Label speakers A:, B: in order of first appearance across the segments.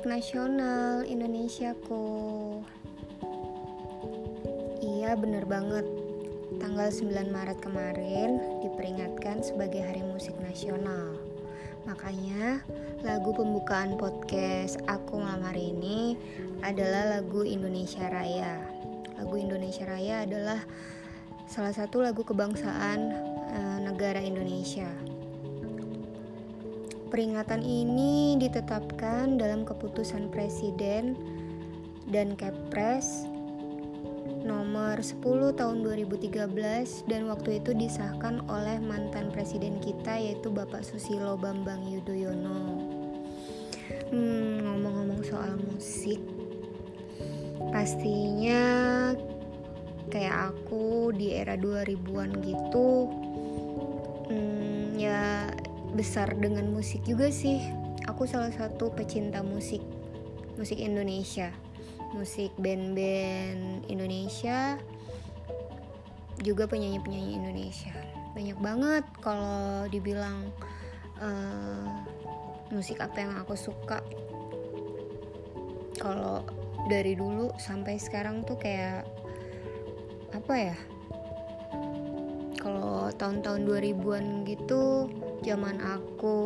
A: Musik Nasional Indonesiaku Iya bener banget. Tanggal 9 Maret kemarin diperingatkan sebagai Hari Musik Nasional. Makanya lagu pembukaan podcast aku malam hari ini adalah lagu Indonesia Raya. Lagu Indonesia Raya adalah salah satu lagu kebangsaan e, negara Indonesia Peringatan ini ditetapkan dalam keputusan Presiden dan Kepres nomor 10 tahun 2013 dan waktu itu disahkan oleh mantan presiden kita yaitu Bapak Susilo Bambang Yudhoyono. Hmm, ngomong-ngomong soal musik, pastinya kayak aku di era 2000-an gitu, hmm, ya besar dengan musik juga sih. Aku salah satu pecinta musik musik Indonesia. Musik band-band Indonesia juga penyanyi-penyanyi Indonesia. Banyak banget kalau dibilang uh, musik apa yang aku suka. Kalau dari dulu sampai sekarang tuh kayak apa ya tahun-tahun 2000-an gitu zaman aku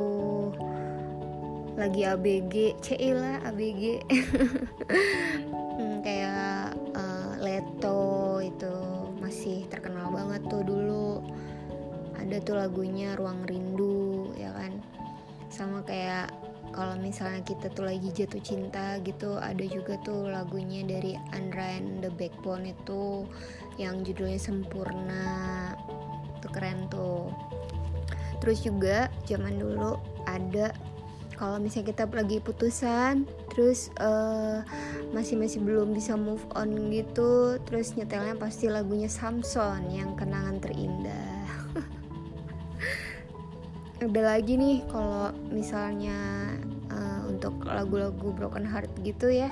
A: lagi ABG Cila ABG hmm, kayak uh, Leto itu masih terkenal banget tuh dulu. Ada tuh lagunya Ruang Rindu ya kan? Sama kayak kalau misalnya kita tuh lagi jatuh cinta gitu ada juga tuh lagunya dari Andra and the Backbone itu yang judulnya Sempurna keren tuh. Terus juga zaman dulu ada kalau misalnya kita lagi putusan terus uh, masih masih belum bisa move on gitu terus nyetelnya pasti lagunya Samson yang kenangan terindah. Ada lagi nih kalau misalnya uh, untuk lagu-lagu broken heart gitu ya.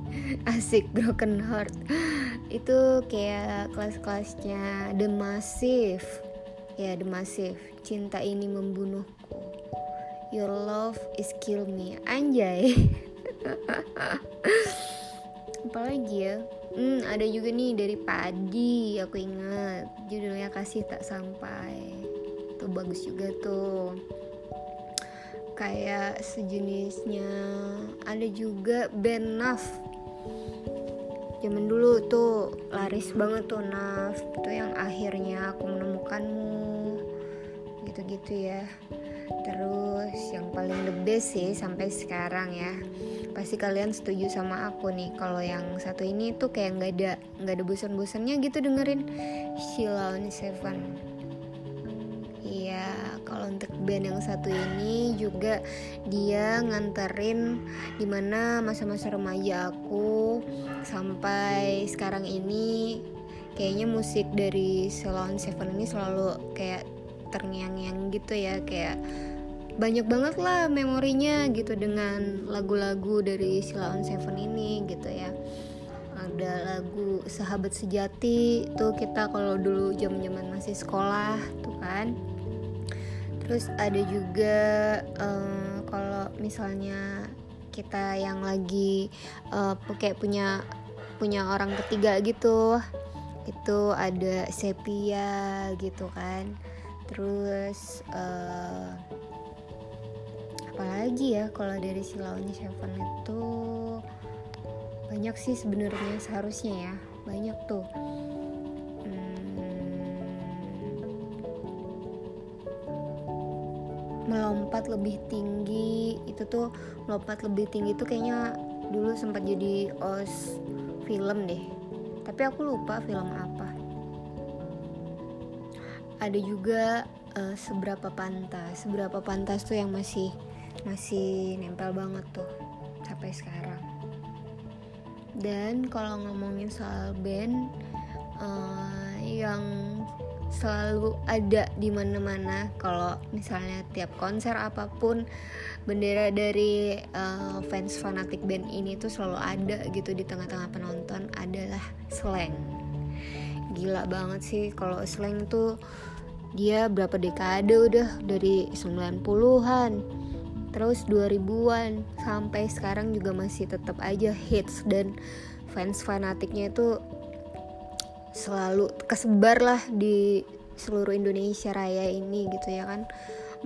A: Asik broken heart. Itu kayak kelas-kelasnya The Massive ya The Massive. Cinta ini membunuhku. Your love is kill me. Anjay. Apalagi ya? Hmm ada juga nih dari Padi aku ingat. Judulnya kasih tak sampai. Tuh bagus juga tuh. Kayak sejenisnya ada juga band Naf. Zaman dulu tuh laris banget tuh Naf. Itu yang akhirnya aku menemukanmu gitu-gitu ya. Terus yang paling the best sih sampai sekarang ya. Pasti kalian setuju sama aku nih kalau yang satu ini tuh kayak nggak ada nggak ada bosan-bosannya gitu dengerin Sheila Seven. Iya, kalau untuk band yang satu ini juga dia nganterin di mana masa-masa remaja aku sampai sekarang ini. Kayaknya musik dari Salon Seven ini selalu kayak terngiang-ngiang gitu ya kayak banyak banget lah memorinya gitu dengan lagu-lagu dari Sila on Seven ini gitu ya. Ada lagu sahabat sejati tuh kita kalau dulu zaman zaman masih sekolah tuh kan. Terus ada juga um, kalau misalnya kita yang lagi uh, kayak punya punya orang ketiga gitu itu ada sepia gitu kan terus uh, apalagi ya kalau dari si Launi Seven itu banyak sih sebenarnya seharusnya ya banyak tuh. Hmm, melompat lebih tinggi itu tuh melompat lebih tinggi tuh kayaknya dulu sempat jadi os film deh. Tapi aku lupa film apa ada juga uh, seberapa pantas seberapa pantas tuh yang masih masih nempel banget tuh sampai sekarang. Dan kalau ngomongin soal band uh, yang selalu ada di mana-mana kalau misalnya tiap konser apa pun bendera dari uh, fans fanatik band ini tuh selalu ada gitu di tengah-tengah penonton adalah slang gila banget sih kalau slang tuh dia berapa dekade udah dari 90-an terus 2000-an sampai sekarang juga masih tetap aja hits dan fans fanatiknya itu selalu kesebar lah di seluruh Indonesia Raya ini gitu ya kan.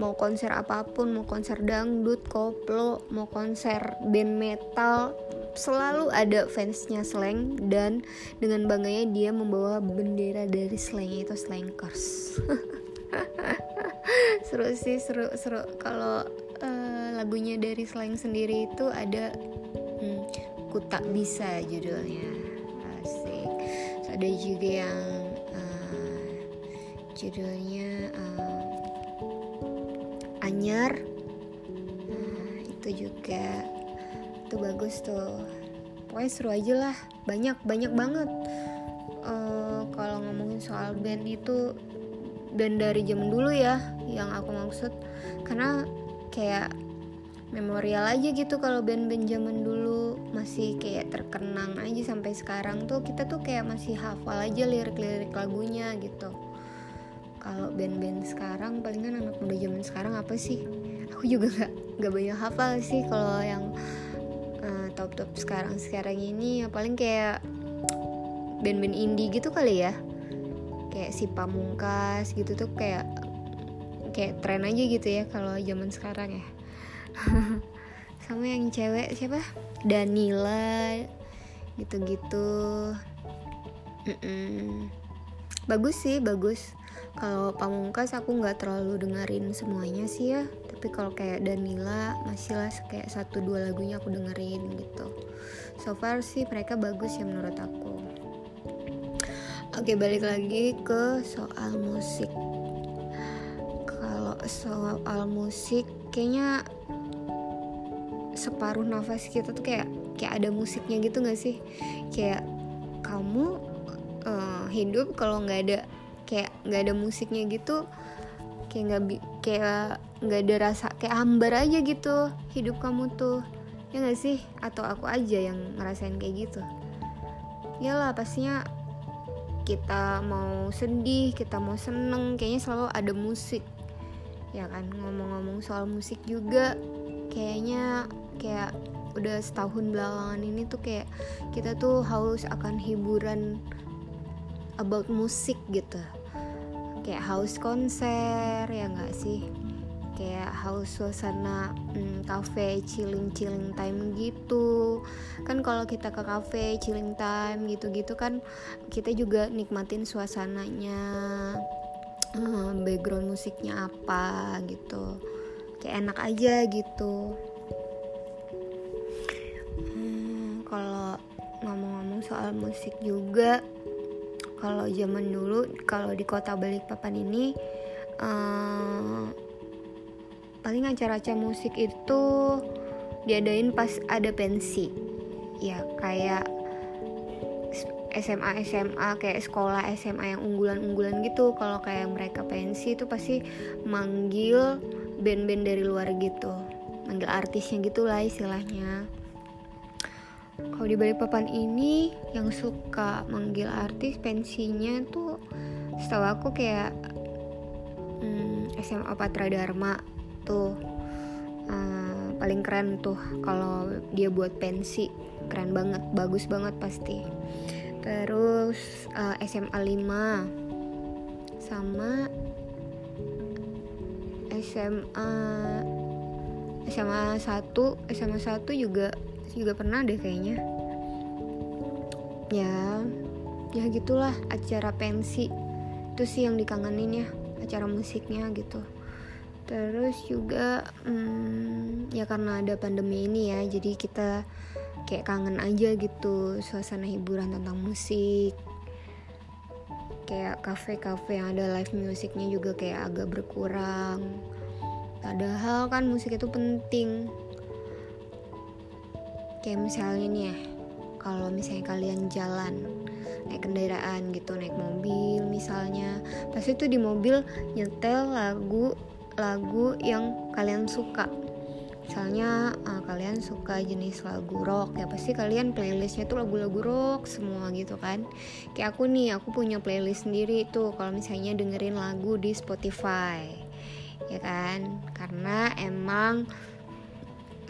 A: Mau konser apa pun mau konser dangdut koplo mau konser band metal selalu ada fansnya slang dan dengan bangganya dia membawa bendera dari slangnya itu slankers seru sih seru seru. Kalau uh, lagunya dari slang sendiri itu ada hmm, ku tak bisa judulnya. Asik. Ada juga yang uh, judulnya uh, anyar. Nah, itu juga itu bagus tuh. Pokoknya seru aja lah. Banyak banyak banget. Uh, kalau ngomongin soal band itu dan dari zaman dulu ya yang aku maksud. Karena kayak memorial aja gitu kalau band-band zaman dulu. Masih kayak terkenang aja sampai sekarang tuh. Kita tuh kayak masih hafal aja lirik-lirik lagunya gitu. Kalau band-band sekarang palingan anak muda zaman sekarang apa sih? Aku juga gak, gak banyak hafal sih kalau yang top sekarang sekarang ini ya paling kayak band-band indie gitu kali ya. Kayak si pamungkas gitu tuh kayak kayak tren aja gitu ya kalau zaman sekarang ya. Sama yang cewek siapa? Danila gitu-gitu. Bagus sih bagus. Kalau pamungkas aku nggak terlalu dengerin semuanya sih ya tapi kalau kayak Danila masih lah kayak satu dua lagunya aku dengerin gitu. So far sih mereka bagus ya menurut aku. Oke balik lagi ke soal musik. Kalau soal musik kayaknya separuh nafas kita tuh kayak kayak ada musiknya gitu gak sih? Kayak kamu uh, hidup kalau nggak ada kayak nggak ada musiknya gitu kayak nggak kayak nggak ada rasa kayak hambar aja gitu hidup kamu tuh. Ya nggak sih? Atau aku aja yang ngerasain kayak gitu. Lah pastinya kita mau sedih kita mau seneng kayaknya selalu ada musik. Ya kan ngomong-ngomong soal musik juga kayaknya kayak udah setahun belakangan ini tuh kayak kita tuh haus akan hiburan about musik gitu kayak house konser ya nggak sih? Kayak house suasana hmm, cafe chilling chilling time gitu. Kan kalau kita ke cafe chilling time gitu-gitu kan kita juga nikmatin suasananya hmm, background musiknya apa gitu. Kayak enak aja gitu. Hmm, kalau ngomong-ngomong soal musik juga kalau zaman dulu kalau di kota Balikpapan ini uh, paling acara-acara musik itu diadain pas ada pensi. Ya kayak SMA SMA kayak sekolah SMA yang unggulan-unggulan gitu. Kalau kayak mereka pensi itu pasti manggil band-band dari luar gitu. Manggil artisnya gitulah istilahnya kalau di Balikpapan ini yang suka manggil artis pensinya tuh setahu aku kayak hmm, SMA Patra Dharma tuh uh, paling keren tuh kalau dia buat pensi. Keren banget bagus banget pasti. Terus uh, SMA 5 sama SMA SMA 1 SMA 1 juga juga pernah deh kayaknya ya ya gitulah acara pensi. Itu sih yang dikangenin ya acara musiknya gitu. Terus juga hmm, ya karena ada pandemi ini ya jadi kita kayak kangen aja gitu suasana hiburan tentang musik. Kayak kafe-kafe yang ada live musiknya juga kayak agak berkurang. Padahal kan musik itu penting. Kayak misalnya nih ya kalau misalnya kalian jalan naik kendaraan gitu naik mobil misalnya pasti tuh di mobil nyetel lagu lagu yang kalian suka. Misalnya uh, kalian suka jenis lagu rock ya pasti kalian playlistnya tuh lagu-lagu rock semua gitu kan. Kayak aku nih aku punya playlist sendiri tuh kalau misalnya dengerin lagu di Spotify ya kan? Karena emang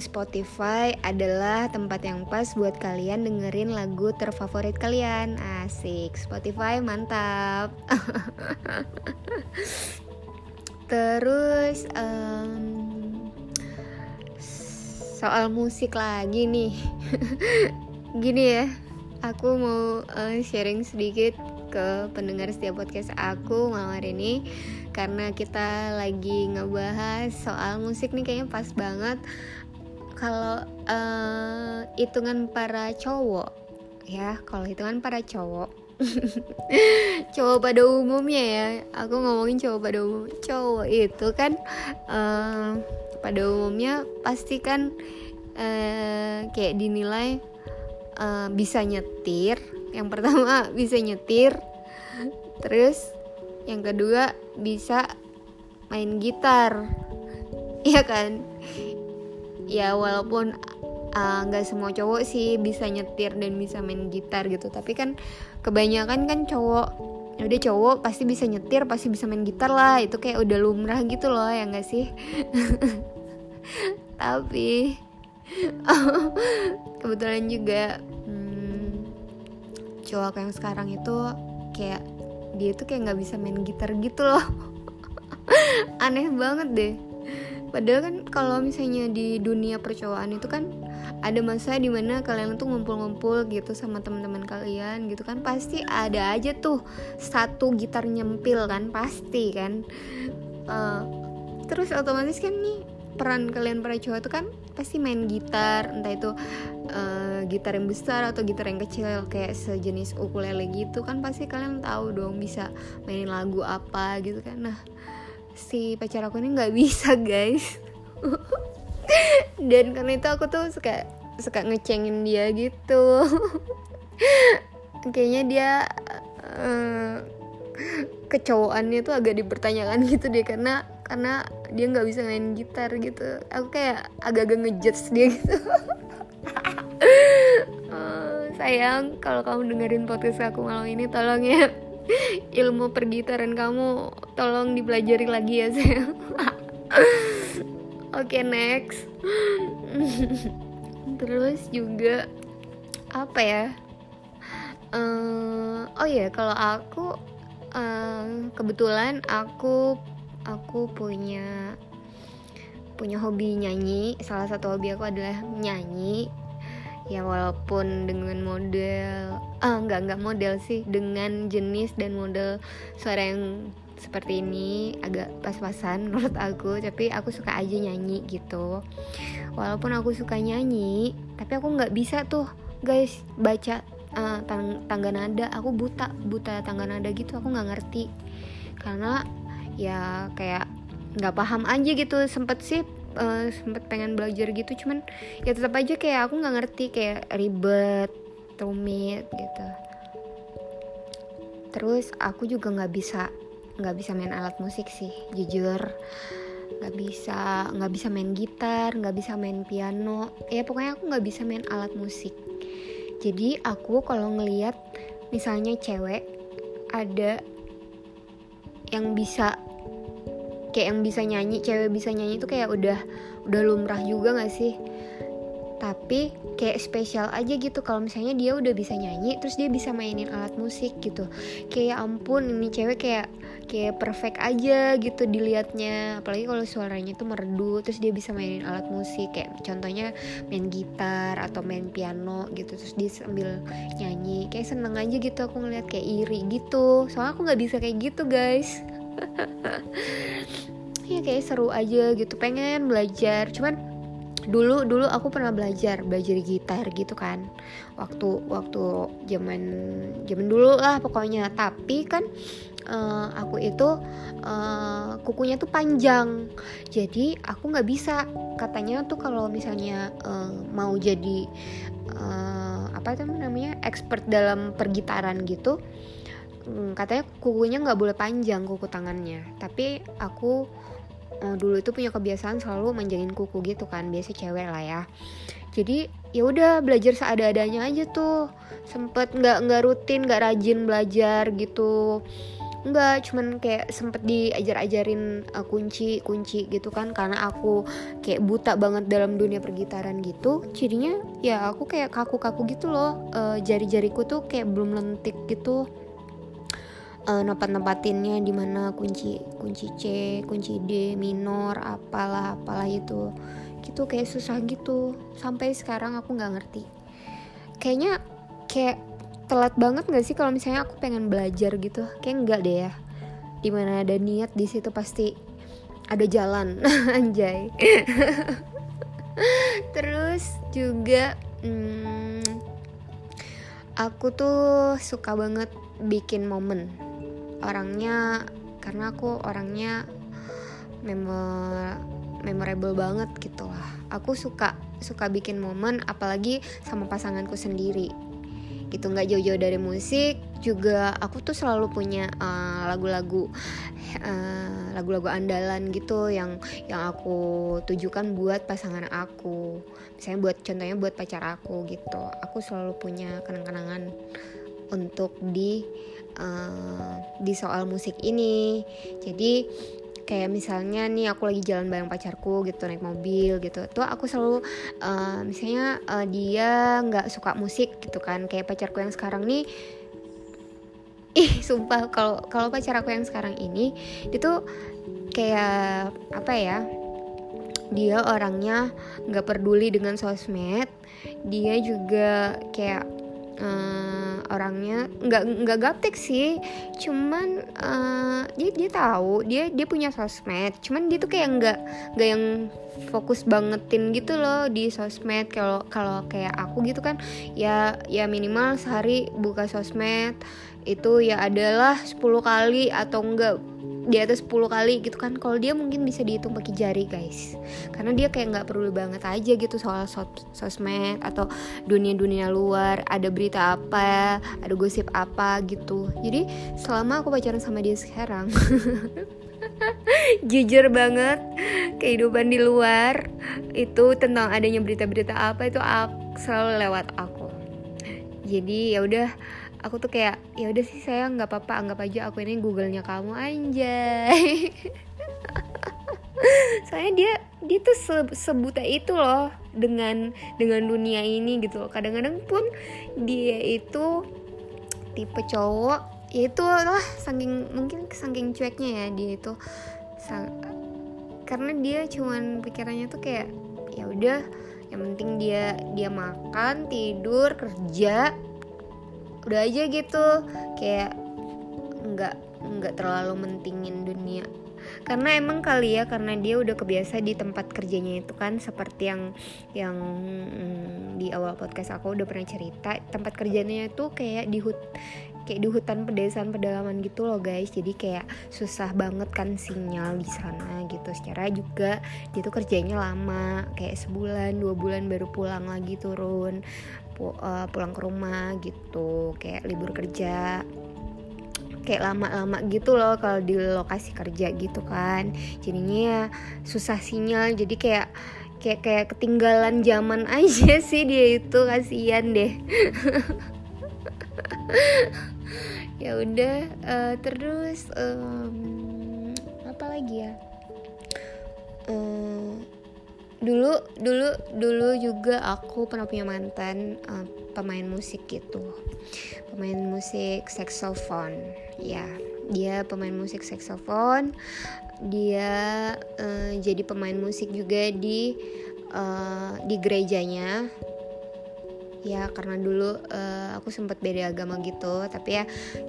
A: Spotify adalah tempat yang pas buat kalian dengerin lagu terfavorit kalian. Asik, Spotify mantap. Terus um, soal musik lagi nih. Gini ya, aku mau uh, sharing sedikit ke pendengar setiap podcast aku malam hari ini karena kita lagi ngebahas soal musik nih kayaknya pas banget kalau uh, hitungan para cowok ya kalau hitungan para cowok cowok pada umumnya ya aku ngomongin cowok pada umum cowok itu kan uh, pada umumnya pasti kan uh, kayak dinilai uh, bisa nyetir yang pertama bisa nyetir terus yang kedua bisa main gitar iya kan ya walaupun uh, nggak uh, semua cowok sih bisa nyetir dan bisa main gitar gitu. Tapi kan kebanyakan kan cowok ya udah cowok pasti bisa nyetir pasti bisa main gitar lah. Itu kayak udah lumrah gitu loh ya nggak sih? Tapi kebetulan juga hmm, cowok yang sekarang itu kayak dia tuh kayak nggak bisa main gitar gitu loh. Aneh banget deh Padahal kan kalau misalnya di dunia percobaan itu kan ada masa di mana kalian tuh ngumpul-ngumpul gitu sama teman-teman kalian gitu kan pasti ada aja tuh satu gitar nyempil kan pasti kan. Uh, terus otomatis kan nih peran kalian para cowok itu kan pasti main gitar entah itu uh, gitar yang besar atau gitar yang kecil kayak sejenis ukulele gitu kan pasti kalian tahu dong bisa mainin lagu apa gitu kan. Nah si pacar aku ini nggak bisa guys. Dan karena itu aku tuh suka suka ngecengin dia gitu. Kayaknya dia uh, kecowokannya tuh agak dipertanyakan gitu deh karena karena dia nggak bisa main gitar gitu. Aku kayak agak-agak ngejudge dia gitu. Uh, sayang kalau kamu dengerin podcast aku malam ini tolong ya ilmu pergitaran kamu tolong dipelajari lagi ya saya oke next. Terus juga apa ya? Uh, oh ya yeah, kalau aku uh, kebetulan aku aku punya punya hobi nyanyi. Salah satu hobi aku adalah nyanyi ya walaupun dengan model ah nggak nggak model sih dengan jenis dan model suara yang seperti ini agak pas-pasan menurut aku tapi aku suka aja nyanyi gitu. Walaupun aku suka nyanyi tapi aku nggak bisa tuh guys baca uh, tang tangga nada. Aku buta buta tangga nada gitu aku nggak ngerti. Karena ya kayak nggak paham aja gitu sempet sih uh, sempet pengen belajar gitu cuman ya tetap aja kayak aku nggak ngerti kayak ribet rumit gitu. Terus aku juga nggak bisa nggak bisa main alat musik sih jujur. Nggak bisa nggak bisa main gitar nggak bisa main piano. Ya pokoknya aku nggak bisa main alat musik. Jadi aku kalau ngelihat misalnya cewek ada yang bisa kayak yang bisa nyanyi cewek bisa nyanyi itu kayak udah udah lumrah juga gak sih? Tapi kayak spesial aja gitu kalau misalnya dia udah bisa nyanyi terus dia bisa mainin alat musik gitu. Kayak ampun ini cewek kayak kayak perfect aja gitu dilihatnya apalagi kalau suaranya tuh merdu terus dia bisa mainin alat musik. Kayak contohnya main gitar atau main piano gitu terus dia sambil nyanyi. Kayak seneng aja gitu aku ngeliat kayak iri gitu. Soalnya aku nggak bisa kayak gitu guys ya kayak seru aja gitu pengen belajar. Cuman dulu dulu aku pernah belajar belajar gitar gitu kan. Waktu waktu zaman zaman dulu lah pokoknya. Tapi kan uh, aku itu uh, kukunya tuh panjang. Jadi aku nggak bisa. Katanya tuh kalau misalnya uh, mau jadi uh, apa itu namanya expert dalam pergitaran gitu Hmm, katanya kukunya nggak boleh panjang kuku tangannya. Tapi aku uh, dulu itu punya kebiasaan selalu manjangin kuku gitu kan biasa cewek lah ya. Jadi ya udah belajar seada-adanya aja tuh. Sempet nggak nggak rutin nggak rajin belajar gitu. Enggak cuman kayak sempet diajar-ajarin uh, kunci kunci gitu kan. Karena aku kayak buta banget dalam dunia pergitaran gitu. Jadinya ya aku kayak kaku-kaku gitu loh. Uh, jari-jariku tuh kayak belum lentik gitu uh, nempat-nempatinnya di mana kunci kunci C kunci D minor apalah apalah itu gitu kayak susah gitu. Sampai sekarang aku nggak ngerti. Kayaknya kayak telat banget gak sih kalau misalnya aku pengen belajar gitu? Kayak enggak deh ya. Di mana ada niat di situ pasti ada jalan. Anjay. Terus juga hmm, aku tuh suka banget bikin momen orangnya karena aku orangnya memor memorable banget gitu lah. Aku suka suka bikin momen apalagi sama pasanganku sendiri. Gitu nggak jauh-jauh dari musik juga aku tuh selalu punya uh, lagu-lagu uh, lagu-lagu andalan gitu yang yang aku tujukan buat pasangan aku. Misalnya buat contohnya buat pacar aku gitu. Aku selalu punya kenang-kenangan untuk di uh, di soal musik ini. Jadi kayak misalnya nih aku lagi jalan bareng pacarku gitu naik mobil gitu. Tuh aku selalu uh, misalnya uh, dia nggak suka musik gitu kan. Kayak pacarku yang sekarang nih ih sumpah kalau kalau pacar aku yang sekarang ini itu kayak apa ya dia orangnya nggak peduli dengan sosmed. Dia juga kayak uh, orangnya nggak nggak gaptek sih. Cuman uh, dia dia tahu dia dia punya sosmed. Cuman dia tuh kayak nggak nggak yang fokus bangetin gitu loh di sosmed. Kalau kalau kayak aku gitu kan ya ya minimal sehari buka sosmed itu ya adalah 10 kali atau enggak di atas 10 kali gitu kan. Kalau dia mungkin bisa dihitung pakai jari guys. Karena dia kayak nggak perlu banget aja gitu soal sos sosmed atau dunia-dunia luar. Ada berita apa ada gosip apa gitu. Jadi selama aku pacaran sama dia sekarang jujur banget kehidupan di luar itu tentang adanya berita-berita apa itu selalu lewat aku. Jadi ya udah aku tuh kayak ya udah sih saya nggak apa-apa anggap aja aku ini googlenya kamu anjay. Soalnya dia dia tuh se sebuta itu loh dengan dengan dunia ini gitu loh. Kadang-kadang pun dia itu tipe cowok ya itu lah saking mungkin saking cueknya ya dia itu. Sang, karena dia cuman pikirannya tuh kayak ya udah yang penting dia dia makan tidur kerja udah aja gitu. Kayak nggak nggak terlalu mentingin dunia. Karena emang kali ya karena dia udah kebiasa di tempat kerjanya itu kan seperti yang yang hmm, di awal podcast aku udah pernah cerita tempat kerjanya itu kayak di hut kayak di hutan pedesaan pedalaman gitu loh guys. Jadi kayak susah banget kan sinyal di sana gitu. Secara juga dia tuh kerjanya lama kayak sebulan dua bulan baru pulang lagi turun uh, pulang ke rumah gitu kayak libur kerja. Kayak lama-lama gitu loh kalau di lokasi kerja gitu kan. Jadinya ya susah sinyal jadi kayak kayak kayak ketinggalan zaman aja sih dia itu kasihan deh. Ya udah uh, terus um, apa lagi ya? Uh, dulu dulu dulu juga aku pernah punya mantan uh, pemain musik gitu. Pemain musik saxophone ya. Dia pemain musik saxophone. Dia uh, jadi pemain musik juga di uh, di gerejanya. Ya karena dulu uh, aku sempat beda agama gitu. Tapi ya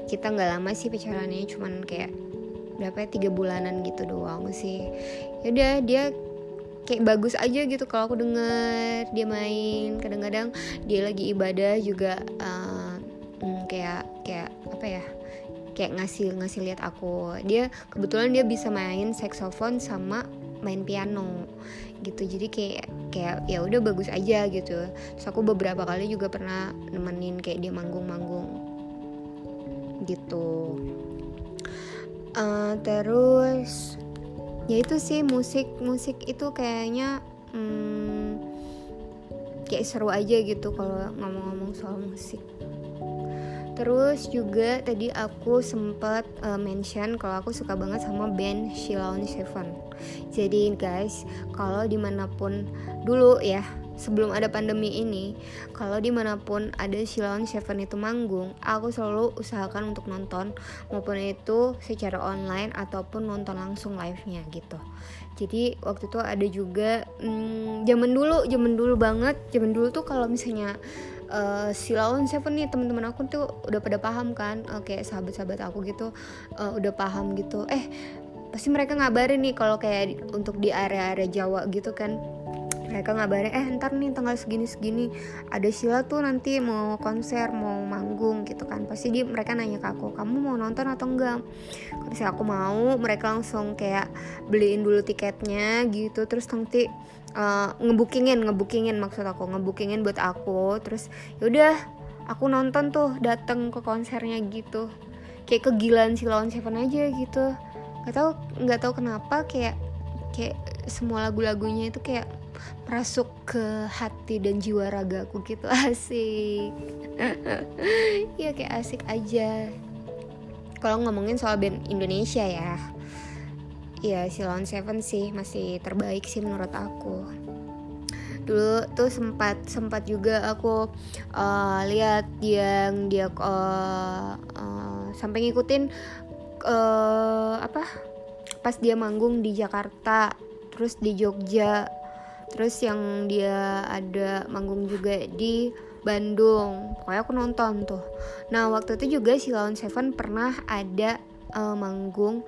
A: kita nggak lama sih pacarannya cuman kayak berapa ya tiga bulanan gitu doang sih. Yaudah dia kayak bagus aja gitu kalau aku denger. Dia main kadang-kadang dia lagi ibadah juga uh, kayak kayak apa ya kayak ngasih ngasih lihat aku. Dia kebetulan dia bisa main saxophone sama main piano gitu. Jadi kayak kayak ya udah bagus aja gitu. Terus aku beberapa kali juga pernah nemenin kayak dia manggung-manggung gitu. Uh, terus ya itu sih musik musik itu kayaknya hmm, kayak seru aja gitu kalau ngomong-ngomong soal musik. Terus juga tadi aku sempat uh, mention kalau aku suka banget sama band Shilon Seven jadi guys kalau di mana pun dulu ya sebelum ada pandemi ini kalau di mana pun ada Silon Seven itu manggung aku selalu usahakan untuk nonton maupun itu secara online ataupun nonton langsung live-nya gitu. Jadi waktu itu ada juga hmm, zaman dulu zaman dulu banget. Zaman dulu tuh kalau misalnya uh, si Lawan Seven nih teman-teman aku tuh udah pada paham kan uh, kayak sahabat-sahabat aku gitu uh, udah paham gitu. Eh pasti mereka ngabarin nih kalau kayak untuk di area-area Jawa gitu kan mereka ngabarin eh ntar nih tanggal segini segini. Ada Sila tuh nanti mau konser mau manggung gitu kan. Pasti dia mereka nanya ke aku kamu mau nonton atau enggak? Kalau misalnya aku mau mereka langsung kayak beliin dulu tiketnya gitu. Terus nanti uh, ngebukingin ngebukingin maksud aku ngebukingin buat aku. Terus yaudah aku nonton tuh dateng ke konsernya gitu. Kayak kegilaan si Lawan Seven aja gitu. Nggak tahu nggak tahu kenapa kayak kayak semua lagu-lagunya itu kayak masuk ke hati dan jiwa ragaku gitu asik. Ya kayak asik aja. Kalau ngomongin soal band Indonesia ya ya si Lawn Seven sih masih terbaik sih menurut aku. Dulu tuh sempat sempat juga aku uh, lihat yang dia uh, uh, sampai ngikutin uh, apa pas dia manggung di Jakarta terus di Jogja terus yang dia ada manggung juga di Bandung. Pokoknya aku nonton tuh. Nah waktu itu juga si Lawan Seven pernah ada uh, manggung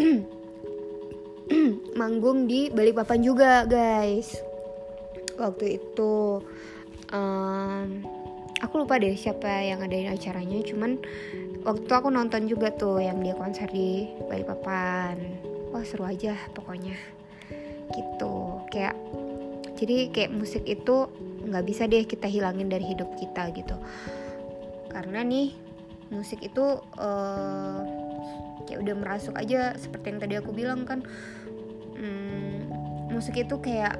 A: manggung di Balikpapan juga guys. Waktu itu um, aku lupa deh siapa yang ada di acaranya cuman waktu aku nonton juga tuh yang dia konser di Balikpapan. Wah seru aja pokoknya. Gitu kayak jadi kayak musik itu nggak bisa deh kita hilangin dari hidup kita gitu. Karena nih musik itu uh, kayak udah merasuk aja seperti yang tadi aku bilang kan. Hmm, musik itu kayak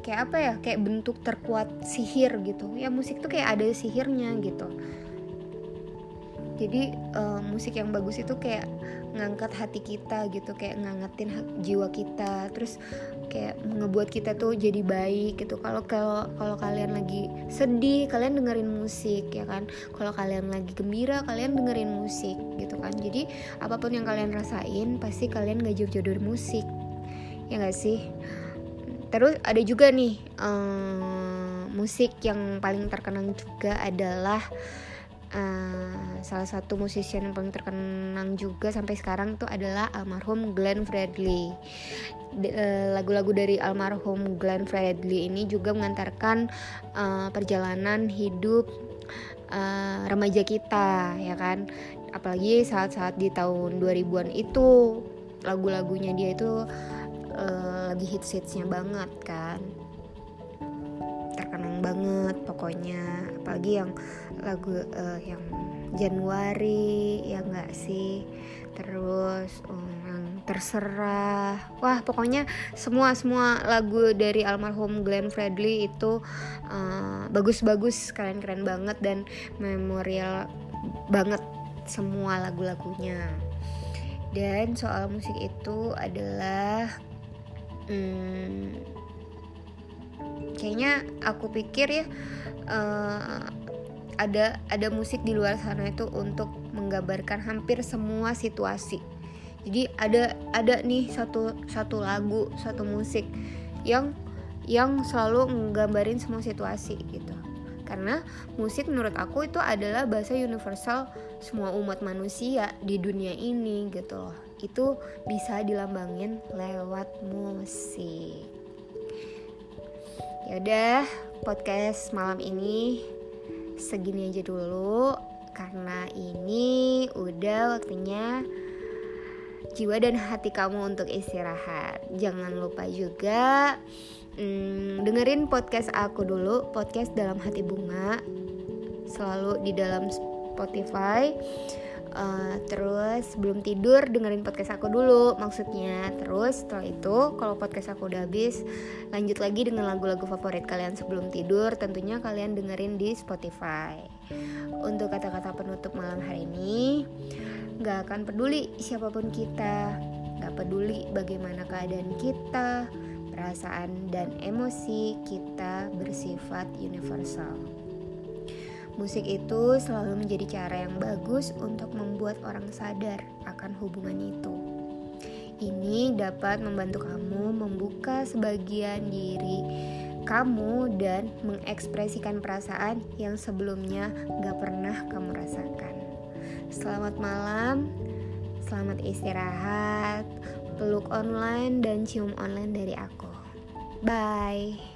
A: kayak apa ya? Kayak bentuk terkuat sihir gitu. Ya musik tuh kayak ada sihirnya gitu jadi uh, musik yang bagus itu kayak ngangkat hati kita gitu kayak ngangetin jiwa kita terus kayak ngebuat kita tuh jadi baik gitu. Kalau kalau kalau kalian lagi sedih kalian dengerin musik ya kan? Kalau kalian lagi gembira kalian dengerin musik gitu kan. Jadi apa pun yang kalian rasain pasti kalian gak jauh-jauh dari musik. Ya gak sih? Terus ada juga nih um, musik yang paling terkenal juga adalah uh, salah satu musisi yang paling terkenal juga sampai sekarang tuh adalah almarhum Glenn Fredly. Eh, lagu-lagu dari almarhum Glenn Fredly ini juga mengantarkan uh, perjalanan hidup uh, remaja kita ya kan? Apalagi saat-saat di tahun 2000-an itu lagu-lagunya dia itu uh, lagi hits-hitsnya banget kan? Terkenang banget pokoknya. Apalagi yang lagu uh, yang Januari ya enggak sih? Terus um, yang terserah. Wah pokoknya semua semua lagu dari almarhum Glenn Fredly itu uh, bagus-bagus keren-keren banget dan memorial banget semua lagu-lagunya. Dan soal musik itu adalah hmm, kayaknya aku pikir ya uh, ada ada musik di luar sana itu untuk menggambarkan hampir semua situasi. Jadi ada ada nih satu satu lagu satu musik yang yang selalu menggambarin semua situasi gitu. Karena musik menurut aku itu adalah bahasa universal semua umat manusia di dunia ini gitu loh. Itu bisa dilambangin lewat musik. Ya udah podcast malam ini segini aja dulu karena ini udah waktunya jiwa dan hati kamu untuk istirahat. Jangan lupa juga hmm, dengerin podcast aku dulu, podcast dalam hati bunga, selalu di dalam Spotify. Uh, terus belum tidur dengerin podcast aku dulu maksudnya terus setelah itu kalau podcast aku udah habis lanjut lagi dengan lagu-lagu favorit kalian sebelum tidur tentunya kalian dengerin di Spotify Untuk kata-kata penutup malam hari ini, gak akan peduli siapa pun kita, gak peduli bagaimana keadaan kita, perasaan dan emosi kita bersifat universal. Musik itu selalu menjadi cara yang bagus untuk membuat orang sadar akan hubungan itu. Ini dapat membantu kamu membuka sebagian diri kamu dan mengekspresikan perasaan yang sebelumnya gak pernah kamu rasakan. Selamat malam, selamat istirahat, peluk online dan cium online dari aku. Bye.